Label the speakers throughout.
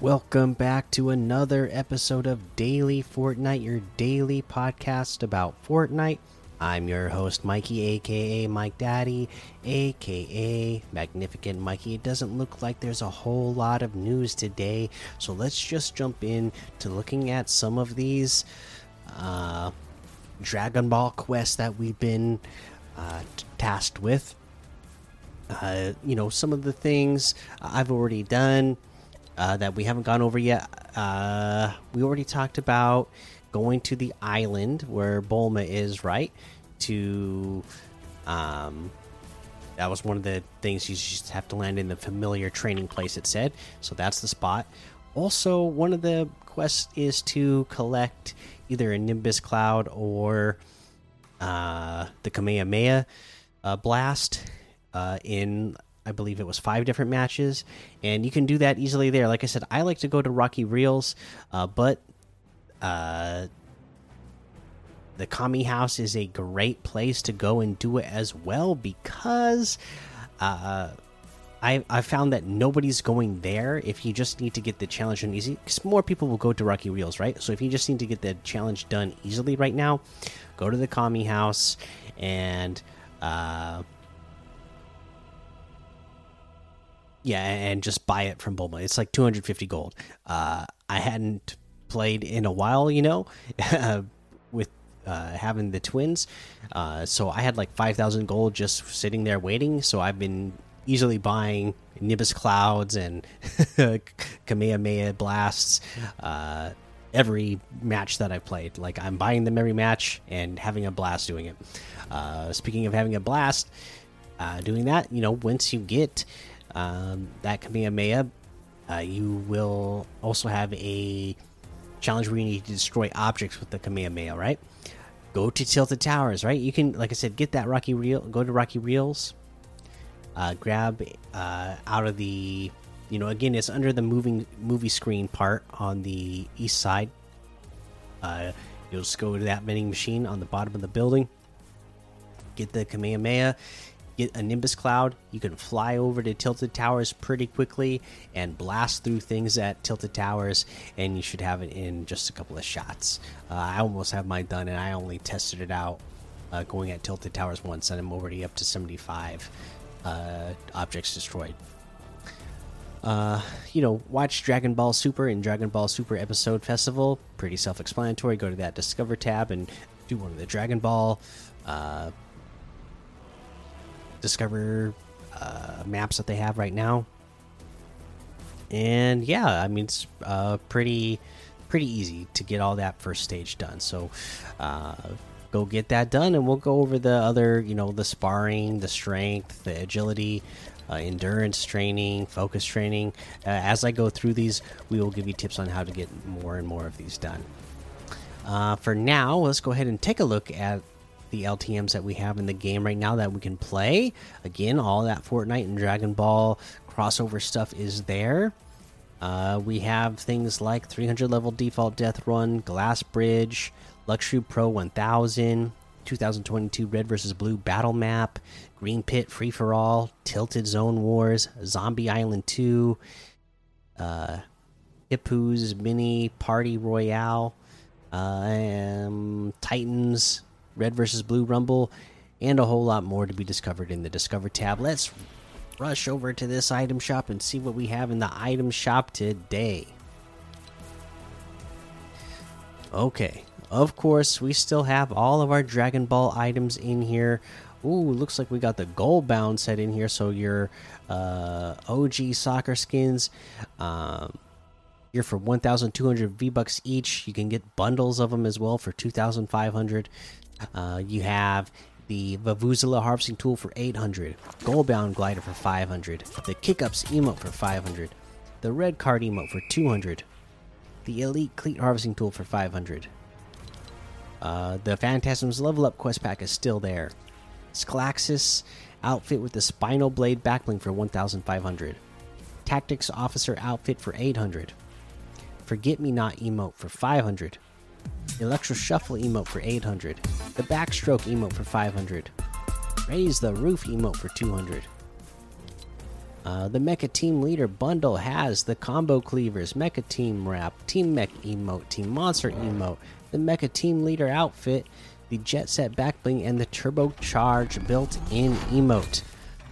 Speaker 1: Welcome back to another episode of Daily Fortnite, your daily podcast about Fortnite. I'm your host, Mikey, aka Mike Daddy, aka Magnificent Mikey. It doesn't look like there's a whole lot of news today, so let's just jump in to looking at some of these uh, Dragon Ball quests that we've been uh, tasked with. Uh, you know, some of the things I've already done uh, that we haven't gone over yet. Uh, we already talked about going to the island where Bulma is, right? To, um, that was one of the things you just have to land in the familiar training place. It said so. That's the spot. Also, one of the quests is to collect either a Nimbus Cloud or uh, the Kamehameha uh, blast uh, in I believe it was five different matches, and you can do that easily there. Like I said, I like to go to Rocky Reels, uh, but uh, the Kami House is a great place to go and do it as well because uh, I I found that nobody's going there if you just need to get the challenge done easy. Because more people will go to Rocky Reels, right? So if you just need to get the challenge done easily right now, go to the Kami House and. Uh, yeah, and just buy it from Bulma. It's like 250 gold. Uh, I hadn't played in a while, you know, with uh, having the twins. Uh, so I had like 5,000 gold just sitting there waiting. So I've been easily buying Nimbus Clouds and Kamehameha Blasts uh, every match that I've played. Like I'm buying them every match and having a blast doing it. Uh, speaking of having a blast, uh, doing that, you know, once you get um, that Kamehameha, uh, you will also have a challenge where you need to destroy objects with the Kamehameha, right? Go to Tilted Towers, right? You can, like I said, get that Rocky Reel, go to Rocky Reels, uh, grab uh, out of the, you know, again, it's under the moving movie screen part on the east side. Uh, you'll just go to that vending machine on the bottom of the building, get the Kamehameha get a Nimbus Cloud. You can fly over to Tilted Towers pretty quickly and blast through things at Tilted Towers, and you should have it in just a couple of shots. Uh, I almost have mine done, and I only tested it out uh, going at Tilted Towers once, and I'm already up to 75 uh, objects destroyed. Uh, you know, watch Dragon Ball Super and Dragon Ball Super Episode Festival. Pretty self explanatory. Go to that Discover tab and do one of the Dragon Ball uh, discover uh, maps that they have right now. And yeah, I mean it's uh, pretty pretty easy to get all that first stage done. So uh, go get that done, and we'll go over the other, you know, the sparring, the strength, the agility, uh, endurance training, focus training. Uh, as I go through these, we will give you tips on how to get more and more of these done. Uh, for now, let's go ahead and take a look at the LTMs that we have in the game right now that we can play. Again, all that Fortnite and Dragon Ball crossover stuff is there. Uh, we have things like 300 level default death run, glass bridge, luxury pro 1000, 2022 red versus blue battle map, green pit free for all, tilted zone wars, zombie island 2, uh, Hippo's mini party royale, uh, um, Titans Red versus Blue Rumble, and a whole lot more to be discovered in the Discover tab. Let's rush over to this item shop and see what we have in the item shop today. Okay, of course, we still have all of our Dragon Ball items in here. Ooh, looks like we got the gold bound set in here. So your uh, OG soccer skins, um, here for 1,200 V bucks each. You can get bundles of them as well for 2,500. Uh, you have the Vuvuzela harvesting tool for 800, Goldbound glider for 500, the Kickups emote for 500, the red card emote for 200, the Elite Cleat harvesting tool for 500. Uh, the Phantasm's level up quest pack is still there. Sclaxus outfit with the Spinal Blade backbling for 1,500. Tactics Officer outfit for 800. Forget Me Not emote for 500. Electro Shuffle emote for 800. The Backstroke emote for 500. Raise the Roof emote for 200. Uh, the Mecha Team Leader bundle has the Combo Cleavers, Mecha Team Wrap, Team Mech Emote, Team Monster Emote, the Mecha Team Leader outfit, the Jet Set Backbling, and the Turbocharge built-in emote.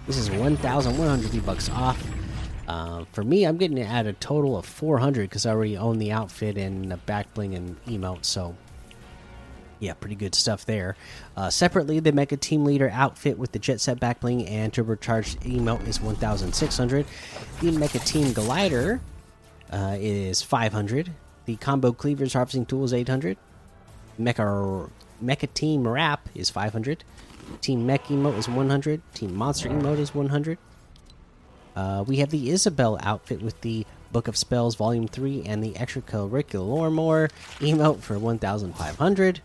Speaker 1: This is 1,100 V-Bucks off. Uh, for me, I'm getting at a total of 400 because I already own the outfit and the backbling and emote. So, yeah, pretty good stuff there. Uh, separately, the Mecha Team Leader outfit with the Jet Set backbling and turbocharged emote is 1,600. The Mecha Team Glider uh, is 500. The Combo Cleavers Harvesting Tool is 800. Mecha Mecha Team Wrap is 500. Team Mech emote is 100. Team Monster emote is 100. Uh, we have the Isabelle outfit with the Book of Spells Volume 3 and the Extracurricular More emote for 1,500.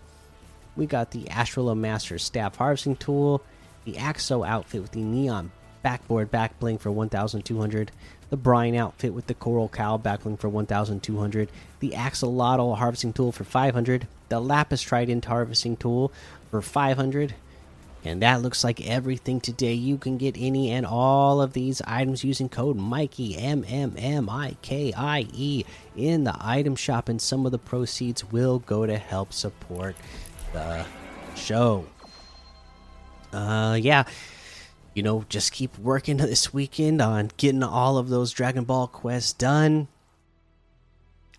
Speaker 1: We got the Astrala Master Staff Harvesting Tool, the Axo outfit with the Neon Backboard Backbling for 1,200, the Brine outfit with the Coral Cow Backbling for 1,200, the Axolotl Harvesting Tool for 500, the Lapis Trident Harvesting Tool for 500 and that looks like everything today. You can get any and all of these items using code Mikey M M M I K I E in the item shop, and some of the proceeds will go to help support the show. Uh, yeah, you know, just keep working this weekend on getting all of those Dragon Ball quests done.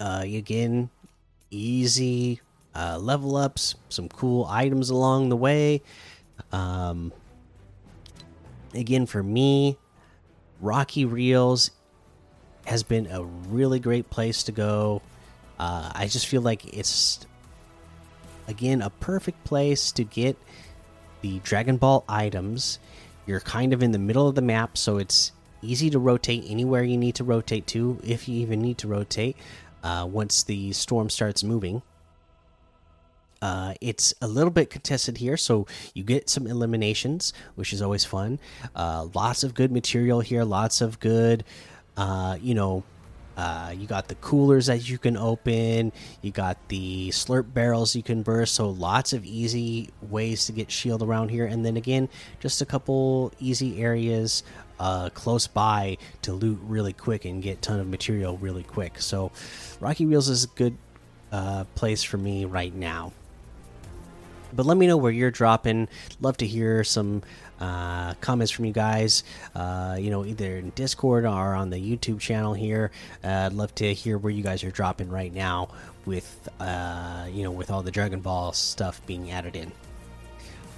Speaker 1: Uh, again, easy uh, level ups, some cool items along the way. Um, again, for me, Rocky Reels has been a really great place to go. Uh, I just feel like it's again a perfect place to get the Dragon Ball items. You're kind of in the middle of the map, so it's easy to rotate anywhere you need to rotate to, if you even need to rotate. Uh, once the storm starts moving, uh, it's a little bit contested here, so you get some eliminations, which is always fun. Uh, lots of good material here, lots of good, uh, you know, uh, you got the coolers that you can open, you got the slurp barrels you can burst, so lots of easy ways to get shield around here. And then again, just a couple easy areas uh, close by to loot really quick and get ton of material really quick. So, Rocky Reels is a good uh, place for me right now but let me know where you're dropping. Love to hear some uh, comments from you guys. Uh, you know, either in Discord or on the YouTube channel here. Uh, I'd love to hear where you guys are dropping right now with uh, you know with all the Dragon Ball stuff being added in.